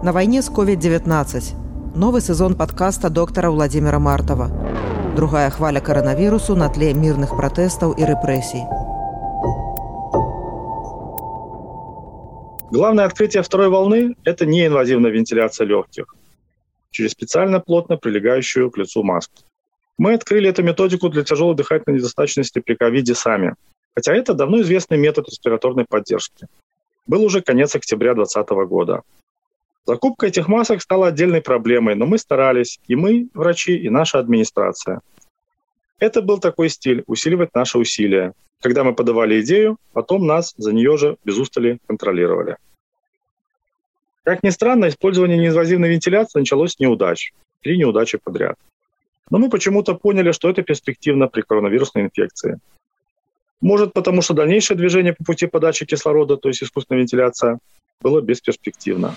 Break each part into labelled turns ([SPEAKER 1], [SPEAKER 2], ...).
[SPEAKER 1] На войне с COVID-19. Новый сезон подкаста доктора Владимира Мартова. Другая хваля коронавирусу на тле мирных протестов и репрессий.
[SPEAKER 2] Главное открытие второй волны – это неинвазивная вентиляция легких через специально плотно прилегающую к лицу маску. Мы открыли эту методику для тяжелой дыхательной недостаточности при ковиде сами, хотя это давно известный метод респираторной поддержки. Был уже конец октября 2020 года. Закупка этих масок стала отдельной проблемой, но мы старались, и мы, врачи, и наша администрация. Это был такой стиль – усиливать наши усилия. Когда мы подавали идею, потом нас за нее же без устали контролировали. Как ни странно, использование неинвазивной вентиляции началось с неудач. Три неудачи подряд. Но мы почему-то поняли, что это перспективно при коронавирусной инфекции. Может, потому что дальнейшее движение по пути подачи кислорода, то есть искусственная вентиляция, было бесперспективно.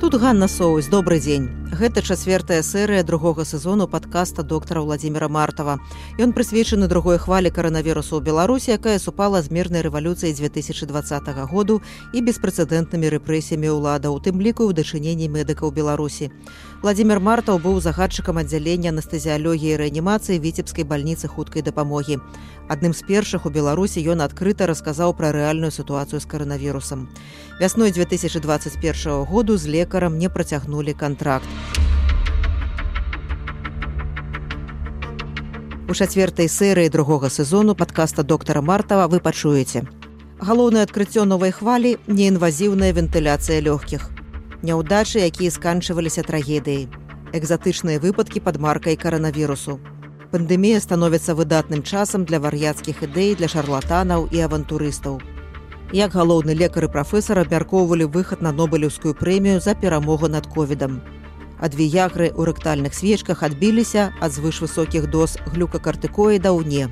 [SPEAKER 1] Тут Ганна Соусь, добрый дзень. Гэта чацвертая серыя другога сезону падкаста доктара Владимира Мартава. Ён прысвечаны другой хвалі каранавірусу ў Беларусі, якая супала з мірнай рэвалюцыяй 2020 году і беспрэцэдэнтнымі рэпрэсіямі ўлада, у тым ліку ў дачыненні медыкаў Беларусі. Владимир Мартаў быў загадчыкам аддзялення анестэзіялогіі і рэанімацыі віцебскай бальніцы хуткай дапамогі. Адным з першых у Беларусі ён адкрыта расказаў пра рэальную сітуацыю з каранавірусам. Вясной 2021 году з лекарам не працягнулі кантракт. У чацвертай серыі другога сезону падкаста доктара Мартава вы пачуеце. Галоўнае адкрыццё новай хвалі неінвазіўная вентыляцыя лёгкіх. Няўдачы, якія сканчваліся трагедыяй. Экзатычныя выпадкі пад маркай каранавірусу. Пандэмія становіцца выдатным часам для вар'яцкіх ідэй для шарлатанаў і авантурыстаў. Як галоўны лекар і прафесар абмяркоўвалі выхад на нобелеўскую прэмію за перамогу над ковідам а две ягры ў рэктальных свечках адбіліся ад звышвысокіх доз глюкакартыкоідаў не.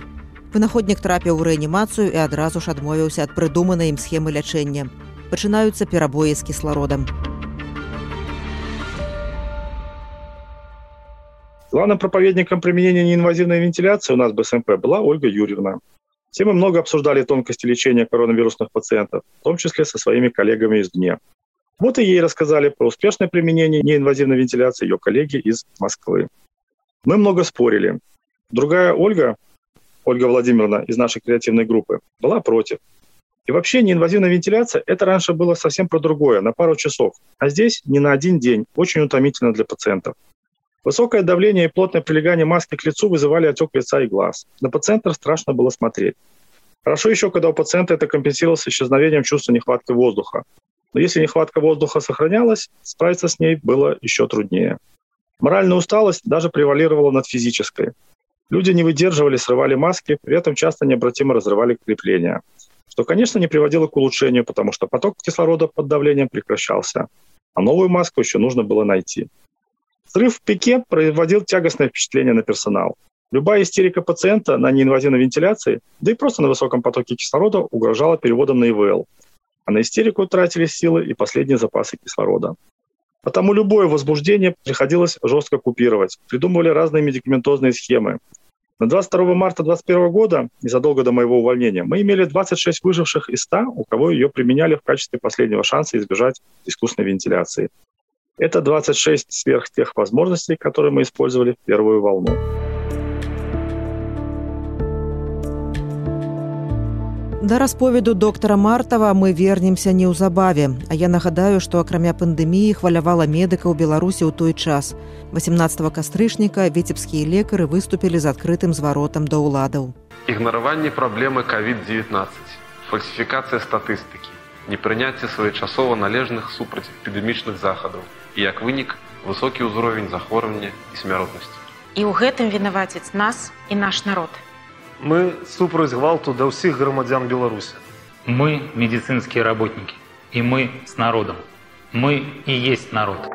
[SPEAKER 1] Вынаходнік трапіў у рэанімацыю і адразу ж адмовіўся ад прыдуманай ім схемы лячэння. Пачынаюцца перабоі з кіслародам.
[SPEAKER 2] Главным проповедником применения неинвазивной вентиляции у нас в БСМП была Ольга Юрьевна. Все мы много обсуждали тонкости лечения коронавирусных пациентов, в том числе со своими коллегами из ДНЕ. Вот и ей рассказали про успешное применение неинвазивной вентиляции ее коллеги из Москвы. Мы много спорили. Другая Ольга, Ольга Владимировна из нашей креативной группы, была против. И вообще неинвазивная вентиляция – это раньше было совсем про другое, на пару часов. А здесь не на один день, очень утомительно для пациентов. Высокое давление и плотное прилегание маски к лицу вызывали отек лица и глаз. На пациента страшно было смотреть. Хорошо еще, когда у пациента это компенсировалось исчезновением чувства нехватки воздуха. Но если нехватка воздуха сохранялась, справиться с ней было еще труднее. Моральная усталость даже превалировала над физической. Люди не выдерживали, срывали маски, при этом часто необратимо разрывали крепления. Что, конечно, не приводило к улучшению, потому что поток кислорода под давлением прекращался, а новую маску еще нужно было найти. Срыв в пике производил тягостное впечатление на персонал. Любая истерика пациента на неинвазивной вентиляции, да и просто на высоком потоке кислорода угрожала переводом на ИВЛ, а на истерику тратились силы и последние запасы кислорода. Потому любое возбуждение приходилось жестко купировать. Придумывали разные медикаментозные схемы. На 22 марта 2021 года, незадолго до моего увольнения, мы имели 26 выживших из 100, у кого ее применяли в качестве последнего шанса избежать искусственной вентиляции. Это 26 сверх тех возможностей, которые мы использовали в первую волну.
[SPEAKER 1] Да расповеду доктара Мартава мы вернемся неўзабаве. А я нагадаю, што акрамя пандэміі хвалявала медыка ў Беларусі ў той час. 18 кастрычніка віцебскія лекары выступілі з адкрытым зваротам да ўладаў.
[SPEAKER 3] Ігнараванне праблемы COVID-19, фальсіфікацыя статыстыкі, непрыняцце своечасова належных супраць эпідэмічных захадаў і як вынік высокі ўзровень захворвання і смяротнасці.
[SPEAKER 4] І ў гэтым вінаваціць нас і наш народ.
[SPEAKER 5] Мы супраць гвалту да ўсіх грамадзян Беларусі.
[SPEAKER 6] Мы медицинские работники, и мы с народом. Мы и есть народ.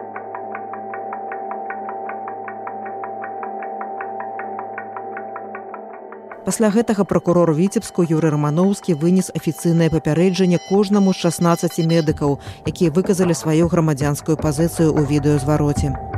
[SPEAKER 1] Пасля гэтага пракурор віцебску Юры Рамановскі вынес афіцыйнае папярэджанне кожнаму з 16 медыкаў, якія выказалі сваю грамадзянскую пазіцыю ў відэазвароце.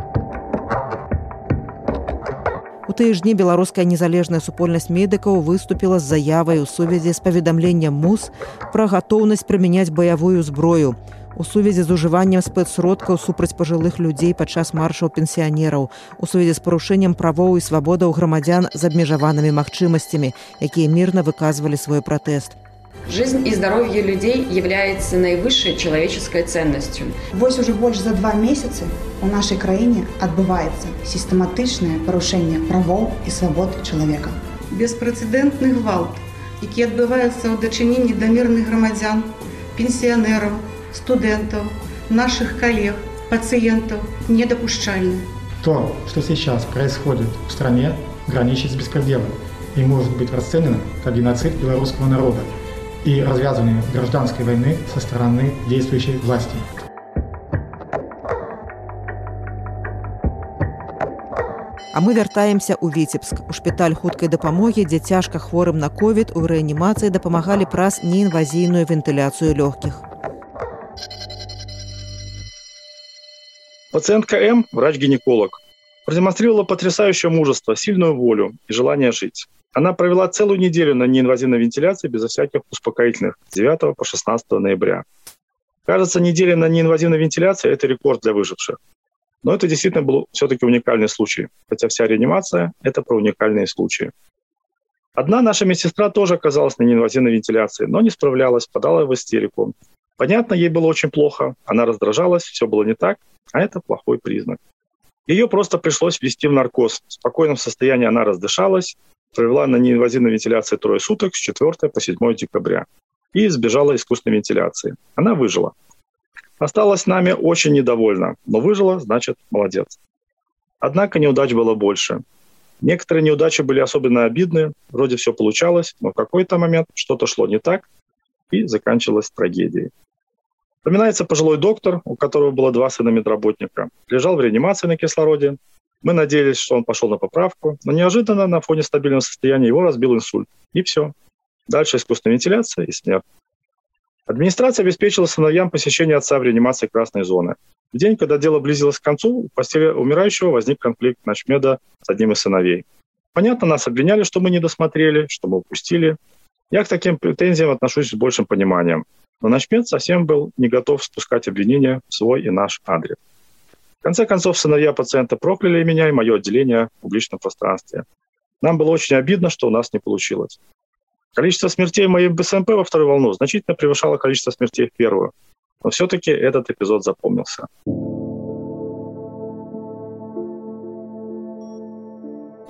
[SPEAKER 1] У тыя ж дні беларуская незалежная супольнасць медыкаў выступіла з заявай у сувязі з паведамленнем мус пра гатоўнасць прымяняць баявую зброю. У сувязі з ужываннем спецсродкаў супраць пажылых людзей падчас маршаў пенсіянераў. У сувязі з парушэннем правоў і свабодаў грамадзян з абмежаванымі магчымасцямі якія мірна выказвалі свой пратэст
[SPEAKER 7] Жизнь и здоровье людей является наивысшей человеческой ценностью.
[SPEAKER 8] Вось уже больше за два месяца у нашей краіне адбываецца сістэматычнае парушэнне правоў і свабод чалавека.
[SPEAKER 9] Беспрэцэдэнтны гвалт, які адбываецца ў дачыненні да мірных грамадзян, пенсіянераў, студентов, наших коллег, пациентов недопущальны.
[SPEAKER 10] То, что сейчас происходит в стране, граничит с беспределом и может быть расценено как геноцид белорусского народа и развязывание гражданской войны со стороны действующей власти.
[SPEAKER 1] А мы вяртаемся ў віцебск у шпіталь хуткай дапамогі дзе цяжка хворым на ковід у рэанімацыі дапамагалі праз неінвазійную вентыляцыю лёгкіх
[SPEAKER 2] Пациентка М, врач-гинеколог, продемонстрировала потрясающее мужество, сильную волю и желание жить. Она провела целую неделю на неинвазивной вентиляции безо всяких успокоительных с 9 по 16 ноября. Кажется, неделя на неинвазивной вентиляции – это рекорд для выживших. Но это действительно был все-таки уникальный случай, хотя вся реанимация – это про уникальные случаи. Одна наша медсестра тоже оказалась на неинвазивной вентиляции, но не справлялась, подала в истерику. Понятно, ей было очень плохо, она раздражалась, все было не так, а это плохой признак. Ее просто пришлось ввести в наркоз. В спокойном состоянии она раздышалась, провела на неинвазивной вентиляции трое суток с 4 по 7 декабря и избежала искусственной вентиляции. Она выжила. Осталась нами очень недовольна, но выжила, значит, молодец. Однако неудач было больше. Некоторые неудачи были особенно обидны, вроде все получалось, но в какой-то момент что-то шло не так и заканчивалось трагедией. Вспоминается пожилой доктор, у которого было два сына медработника. Лежал в реанимации на кислороде. Мы надеялись, что он пошел на поправку, но неожиданно на фоне стабильного состояния его разбил инсульт. И все. Дальше искусственная вентиляция и смерть. Администрация обеспечила сыновьям посещение отца в реанимации красной зоны. В день, когда дело близилось к концу, у постели умирающего возник конфликт Начмеда с одним из сыновей. Понятно, нас обвиняли, что мы не досмотрели, что мы упустили. Я к таким претензиям отношусь с большим пониманием. Но Начмед совсем был не готов спускать обвинения в свой и наш адрес. В конце концов, сыновья пациента прокляли меня и мое отделение в публичном пространстве. Нам было очень обидно, что у нас не получилось. Количество смертей в моей БСМП во вторую волну значительно превышало количество смертей в первую. Но все-таки этот эпизод запомнился.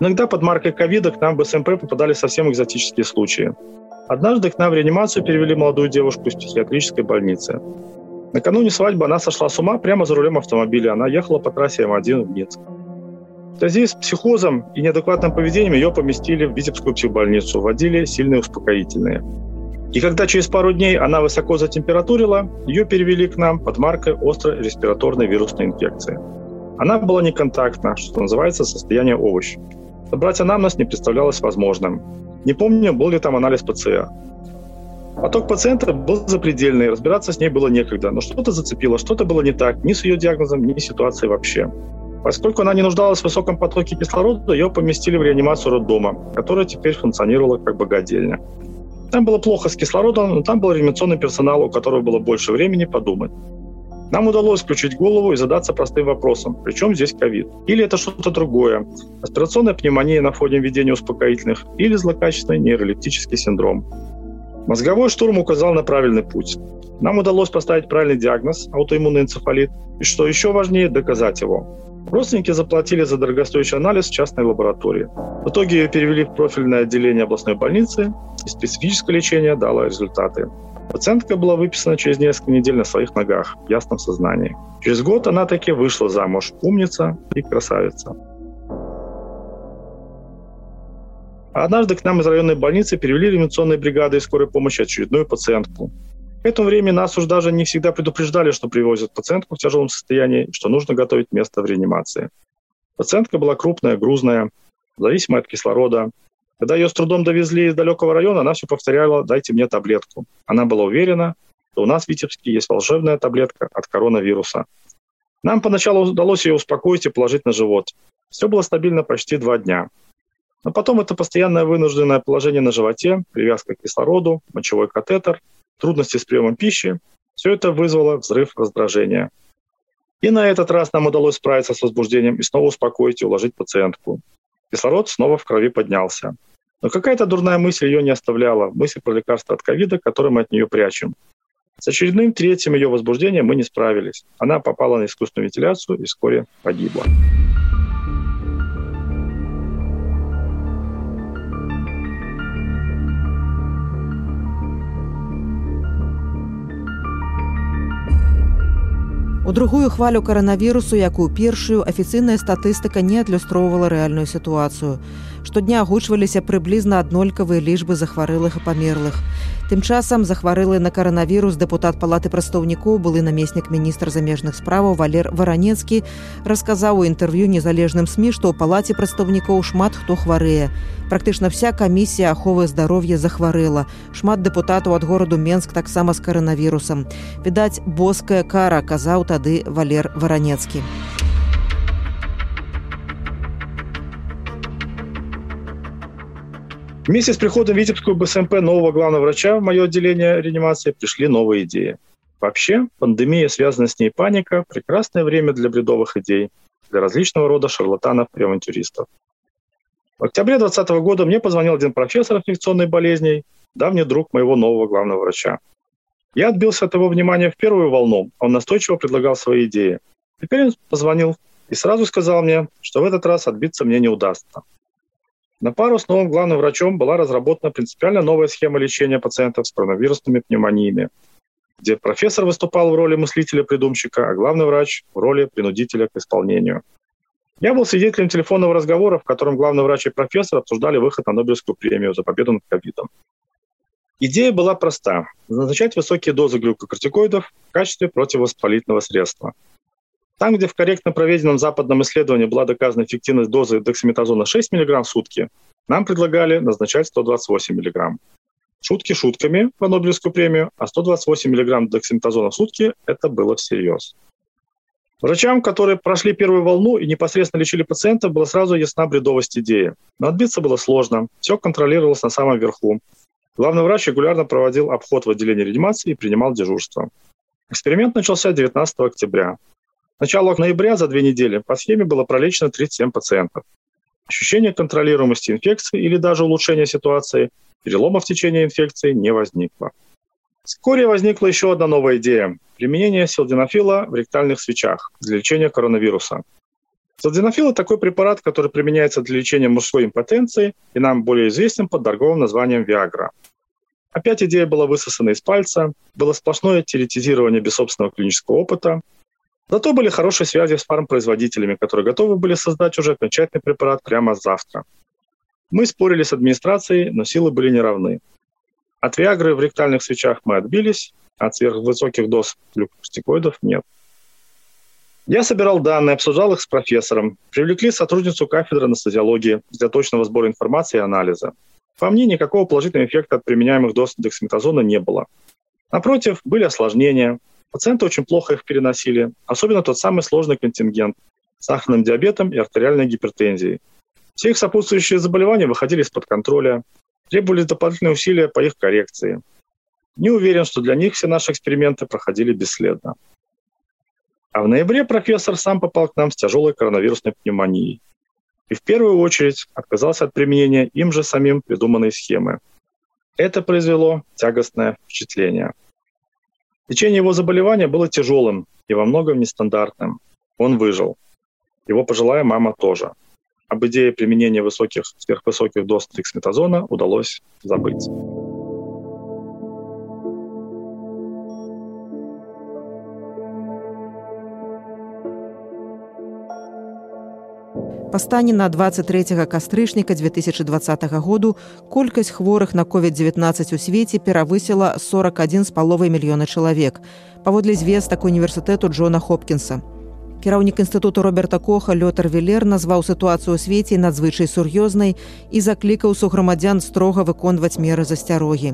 [SPEAKER 2] Иногда под маркой ковида к нам в БСМП попадали совсем экзотические случаи. Однажды к нам в реанимацию перевели молодую девушку из психиатрической больницы. Накануне свадьбы она сошла с ума прямо за рулем автомобиля. Она ехала по трассе М1 в Минск. В связи с психозом и неадекватным поведением ее поместили в Витебскую психбольницу, вводили сильные успокоительные. И когда через пару дней она высоко затемпературила, ее перевели к нам под маркой острой респираторной вирусной инфекции. Она была неконтактна, что называется состояние овощ. Собрать анамнез не представлялось возможным. Не помню, был ли там анализ ПЦР. Поток пациента был запредельный, разбираться с ней было некогда, но что-то зацепило, что-то было не так, ни с ее диагнозом, ни с ситуацией вообще. Поскольку она не нуждалась в высоком потоке кислорода, ее поместили в реанимацию роддома, которая теперь функционировала как богадельня. Там было плохо с кислородом, но там был реанимационный персонал, у которого было больше времени подумать. Нам удалось включить голову и задаться простым вопросом, причем здесь ковид? Или это что-то другое? Аспирационная пневмония на фоне введения успокоительных или злокачественный нейролептический синдром? Мозговой штурм указал на правильный путь. Нам удалось поставить правильный диагноз – аутоиммунный энцефалит, и, что еще важнее, доказать его. Родственники заплатили за дорогостоящий анализ в частной лаборатории. В итоге ее перевели в профильное отделение областной больницы, и специфическое лечение дало результаты. Пациентка была выписана через несколько недель на своих ногах, в ясном сознании. Через год она таки вышла замуж. Умница и красавица. Однажды к нам из районной больницы перевели реанимационные бригады и скорой помощи очередную пациентку. К этому времени нас уж даже не всегда предупреждали, что привозят пациентку в тяжелом состоянии, что нужно готовить место в реанимации. Пациентка была крупная, грузная, зависимая от кислорода, когда ее с трудом довезли из далекого района, она все повторяла «дайте мне таблетку». Она была уверена, что у нас в Витебске есть волшебная таблетка от коронавируса. Нам поначалу удалось ее успокоить и положить на живот. Все было стабильно почти два дня. Но потом это постоянное вынужденное положение на животе, привязка к кислороду, мочевой катетер, трудности с приемом пищи – все это вызвало взрыв раздражения. И на этот раз нам удалось справиться с возбуждением и снова успокоить и уложить пациентку. Кислород снова в крови поднялся. Но какая-то дурная мысль ее не оставляла, мысль про лекарство от ковида, которое мы от нее прячем. С очередным третьим ее возбуждением мы не справились. Она попала на искусственную вентиляцию и вскоре погибла.
[SPEAKER 1] У другую хвалю каранавірусу, як у першую афіцыйная статыстыка не адлюстроўвала рэальную сітуацыю. Штодня агучваліся прыблізна аднолькавыя лічбы захварылых і памерлых. Тым часам захварылы на каранавірус дэпутат палаты прадстаўнікоў былы намеснік міністр замежных справаў валер варанецкі расказаў у інтэрв'ю незалежным сМ, што ў палаце прадстаўнікоў шмат хто хварэе. Практычна вся камісія аховы здароўя захварэла. Шмат дэпутатаў ад гораду Менск таксама з каранавірусам. Відаць, боская кара казаў тады валер варанецкі.
[SPEAKER 2] Вместе с приходом в Витебскую БСМП нового главного врача в мое отделение реанимации пришли новые идеи. Вообще, пандемия, связанная с ней паника – прекрасное время для бредовых идей, для различного рода шарлатанов и авантюристов. В октябре 2020 года мне позвонил один профессор инфекционной болезней, давний друг моего нового главного врача. Я отбился от его внимания в первую волну, он настойчиво предлагал свои идеи. Теперь он позвонил и сразу сказал мне, что в этот раз отбиться мне не удастся. На пару с новым главным врачом была разработана принципиально новая схема лечения пациентов с коронавирусными пневмониями, где профессор выступал в роли мыслителя-придумщика, а главный врач в роли принудителя к исполнению. Я был свидетелем телефонного разговора, в котором главный врач и профессор обсуждали выход на Нобелевскую премию за победу над ковидом. Идея была проста – назначать высокие дозы глюкокортикоидов в качестве противовоспалительного средства – там, где в корректно проведенном западном исследовании была доказана эффективность дозы дексаметазона 6 мг в сутки, нам предлагали назначать 128 мг. Шутки шутками по Нобелевскую премию, а 128 мг дексаметазона в сутки – это было всерьез. Врачам, которые прошли первую волну и непосредственно лечили пациентов, была сразу ясна бредовость идеи. Но отбиться было сложно, все контролировалось на самом верху. Главный врач регулярно проводил обход в отделении реанимации и принимал дежурство. Эксперимент начался 19 октября начала ноября за две недели по схеме было пролечено 37 пациентов. Ощущение контролируемости инфекции или даже улучшения ситуации, перелома в течение инфекции не возникло. Вскоре возникла еще одна новая идея – применение силденафила в ректальных свечах для лечения коронавируса. Силденафил – это такой препарат, который применяется для лечения мужской импотенции и нам более известен под торговым названием Виагра. Опять идея была высосана из пальца, было сплошное теоретизирование без собственного клинического опыта, Зато были хорошие связи с фармпроизводителями, которые готовы были создать уже окончательный препарат прямо завтра. Мы спорили с администрацией, но силы были неравны. От Виагры в ректальных свечах мы отбились, от сверхвысоких доз глюкостикоидов нет. Я собирал данные, обсуждал их с профессором. Привлекли сотрудницу кафедры анестезиологии для точного сбора информации и анализа. По мне, никакого положительного эффекта от применяемых доз дексаметазона не было. Напротив, были осложнения, Пациенты очень плохо их переносили, особенно тот самый сложный контингент с сахарным диабетом и артериальной гипертензией. Все их сопутствующие заболевания выходили из-под контроля, требовались дополнительные усилия по их коррекции. Не уверен, что для них все наши эксперименты проходили бесследно. А в ноябре профессор сам попал к нам с тяжелой коронавирусной пневмонией. И в первую очередь отказался от применения им же самим придуманной схемы. Это произвело тягостное впечатление – Течение его заболевания было тяжелым и во многом нестандартным. Он выжил. Его пожилая мама тоже. Об идее применения высоких, сверхвысоких доз триксметазона удалось забыть.
[SPEAKER 1] стане на 23 кастрычніка 2020 году колькасць хворых на COVID-19 у свеце перавысіла 41 з паловай мільёна чалавек. Паводле звестак універсітэту Джона Хопкінса. Кіраўнік інстытуту Роберта Коха Лётар Велер назваў сітуацыю ў свеце надзвычай сур'ёзнай і заклікаў су грамадзян строга выконваць меры засцярогі.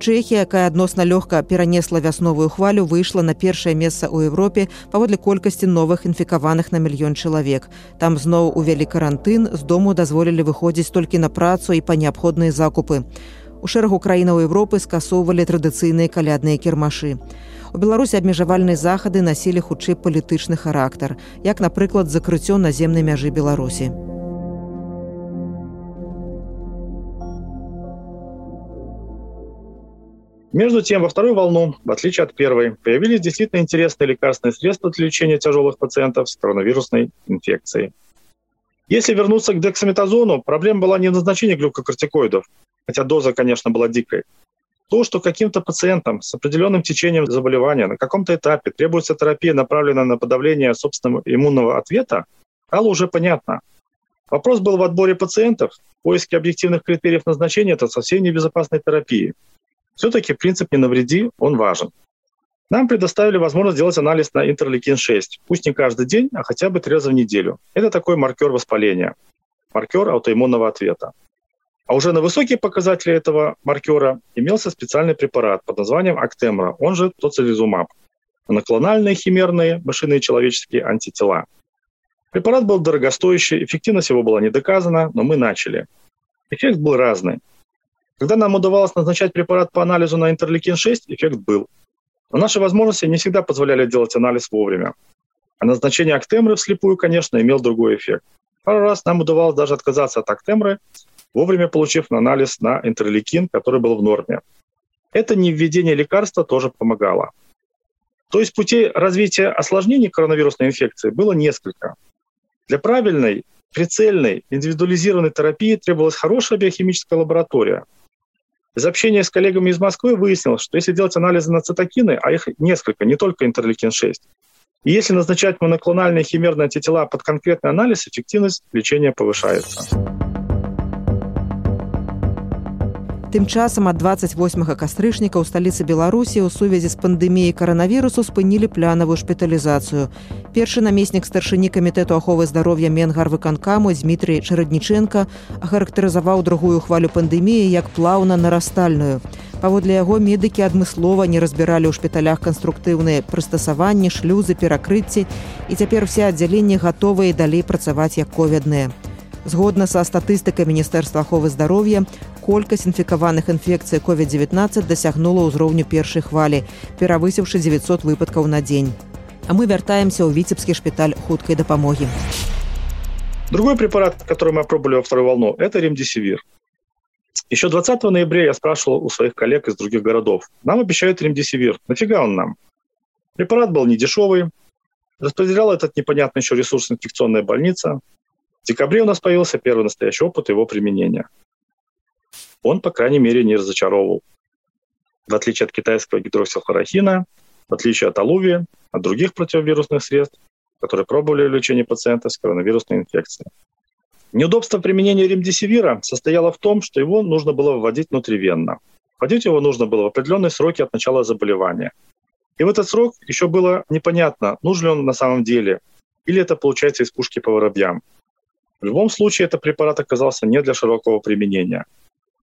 [SPEAKER 1] Чэхія, якая адносна лёгка перанесла вясновую хвалю, выйшла на першае месца ў Еўропе паводле колькасці новых інфікаваных на мільён чалавек. Там зноў увялі карантын, з дому дазволілі выходзіць толькі на працу і па неабходныя закупы. У шэрагу краінаў Еўропы скасоўвалі традыцыйныя калядныя кірмашы. У Беларусі абмежавальныя захады насілі хутчэй палітычны характар, як, напрыклад, закрыццё наземнай мяжы Беларусі.
[SPEAKER 2] Между тем, во вторую волну, в отличие от первой, появились действительно интересные лекарственные средства для лечения тяжелых пациентов с коронавирусной инфекцией. Если вернуться к дексаметазону, проблема была не в назначении глюкокортикоидов, хотя доза, конечно, была дикой. то, что каким-то пациентам с определенным течением заболевания на каком-то этапе требуется терапия, направленная на подавление собственного иммунного ответа, стало уже понятно. Вопрос был в отборе пациентов, поиске объективных критериев назначения это совсем не безопасной терапии – все-таки принцип «не навреди» он важен. Нам предоставили возможность сделать анализ на интерлейкин-6. Пусть не каждый день, а хотя бы три раза в неделю. Это такой маркер воспаления, маркер аутоиммунного ответа. А уже на высокие показатели этого маркера имелся специальный препарат под названием Актемра, он же тоцилизумаб. Моноклональные химерные мышиные человеческие антитела. Препарат был дорогостоящий, эффективность его была не доказана, но мы начали. Эффект был разный. Когда нам удавалось назначать препарат по анализу на интерлейкин-6, эффект был. Но наши возможности не всегда позволяли делать анализ вовремя. А назначение актемры вслепую, конечно, имел другой эффект. Пару раз нам удавалось даже отказаться от актемры, вовремя получив анализ на интерлейкин, который был в норме. Это не введение лекарства тоже помогало. То есть путей развития осложнений коронавирусной инфекции было несколько. Для правильной, прицельной, индивидуализированной терапии требовалась хорошая биохимическая лаборатория – из общения с коллегами из Москвы выяснилось, что если делать анализы на цитокины, а их несколько, не только интерлейкин-6, и если назначать моноклональные химерные антитела под конкретный анализ, эффективность лечения повышается.
[SPEAKER 1] Тым часам ад 28 кастрычніка ў сталіцы Беларусі ў сувязі з пандэміяй каранавірусу спынілі плянавую шпіталізацыю. Першы намеснік старшыні камітэту аховы здароўя Менгар выканкаму Дмітрый Чарадніченко ахарактарызаваў другую хвалю пандэміі як плаўна нарастальную. Паводле яго медыкі адмыслова не разбіралі ў шпіталях канструктыўныя прыстасаванні, шлюзы, перакрыцці і цяпер все аддзяленні гатовыя далей працаваць як ковідныя. Згодна са статыстыкай міністэрства аховы здароўя, колькасць інфікаваных інфекцыі COVID-19 дасягнула ўзроўню першай хвалі, перавысіўшы 900 выпадкаў на дзень. А мы вяртаемся ў віцебскі шпіталь хуткай дапамогі.
[SPEAKER 2] Другой препарат, который мы опробовали во вторую волну, это ремдисивир. Еще 20 ноября я спрашивал у своих коллег из других городов. Нам обещают ремдисивир. Нафига он нам? Препарат был недешевый. Распределял этот непонятный еще ресурс инфекционная больница. В декабре у нас появился первый настоящий опыт его применения. Он, по крайней мере, не разочаровывал. В отличие от китайского гидроксилхлорохина, в отличие от алувия, от других противовирусных средств, которые пробовали в лечении пациентов с коронавирусной инфекцией. Неудобство применения ремдисивира состояло в том, что его нужно было вводить внутривенно. Вводить его нужно было в определенные сроки от начала заболевания. И в этот срок еще было непонятно, нужен ли он на самом деле, или это получается из пушки по воробьям. В любом случае, этот препарат оказался не для широкого применения.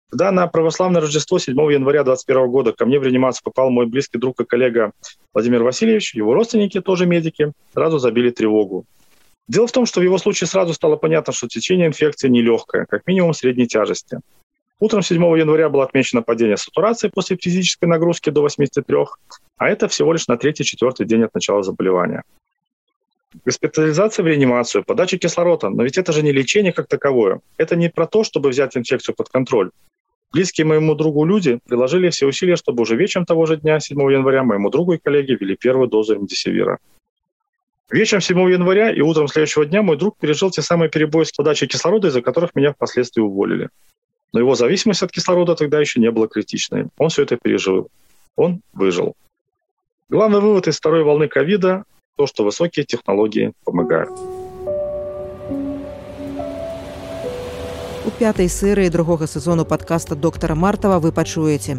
[SPEAKER 2] Когда на православное Рождество 7 января 2021 года ко мне в реанимацию попал мой близкий друг и коллега Владимир Васильевич, его родственники, тоже медики, сразу забили тревогу. Дело в том, что в его случае сразу стало понятно, что течение инфекции нелегкое, как минимум средней тяжести. Утром 7 января было отмечено падение сатурации после физической нагрузки до 83, а это всего лишь на третий-четвертый день от начала заболевания госпитализация в реанимацию, подача кислорода. Но ведь это же не лечение как таковое. Это не про то, чтобы взять инфекцию под контроль. Близкие моему другу люди приложили все усилия, чтобы уже вечером того же дня, 7 января, моему другу и коллеге ввели первую дозу ремдисивира. Вечером 7 января и утром следующего дня мой друг пережил те самые перебои с подачей кислорода, из-за которых меня впоследствии уволили. Но его зависимость от кислорода тогда еще не была критичной. Он все это пережил. Он выжил. Главный вывод из второй волны ковида то, что высокие технологии помогают.
[SPEAKER 1] У пятай серыі другога сезону падкаста доктара Мартава вы пачуеце.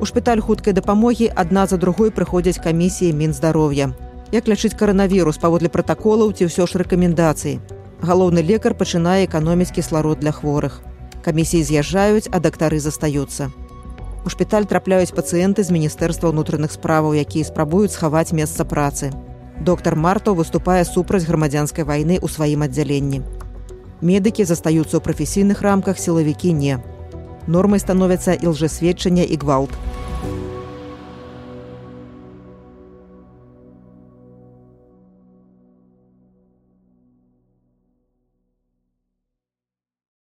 [SPEAKER 1] У шпіталь хуткай дапамогі адна за другой прыходзяць камісіі мінздароўя. Як лячыць каранавірус паводле пратаколаў ці ўсё ж рэкамендацый. Галоўны лекар пачынае эканоміць кісларод для хворых. Камісіі з'язджаюць, а дактары застаюцца. У шпіталь трапляюць пацыенты з міністэрства ўнутраных справаў, якія спрабуюць схаваць месца працы. Доктар Марто выступае супраць грамадзянскай вайны ў сваім аддзяленні. Медыкі застаюцца ў прафесійных рамках сілавікі не. Нормай становяцца і лжэсведчання і гвалт.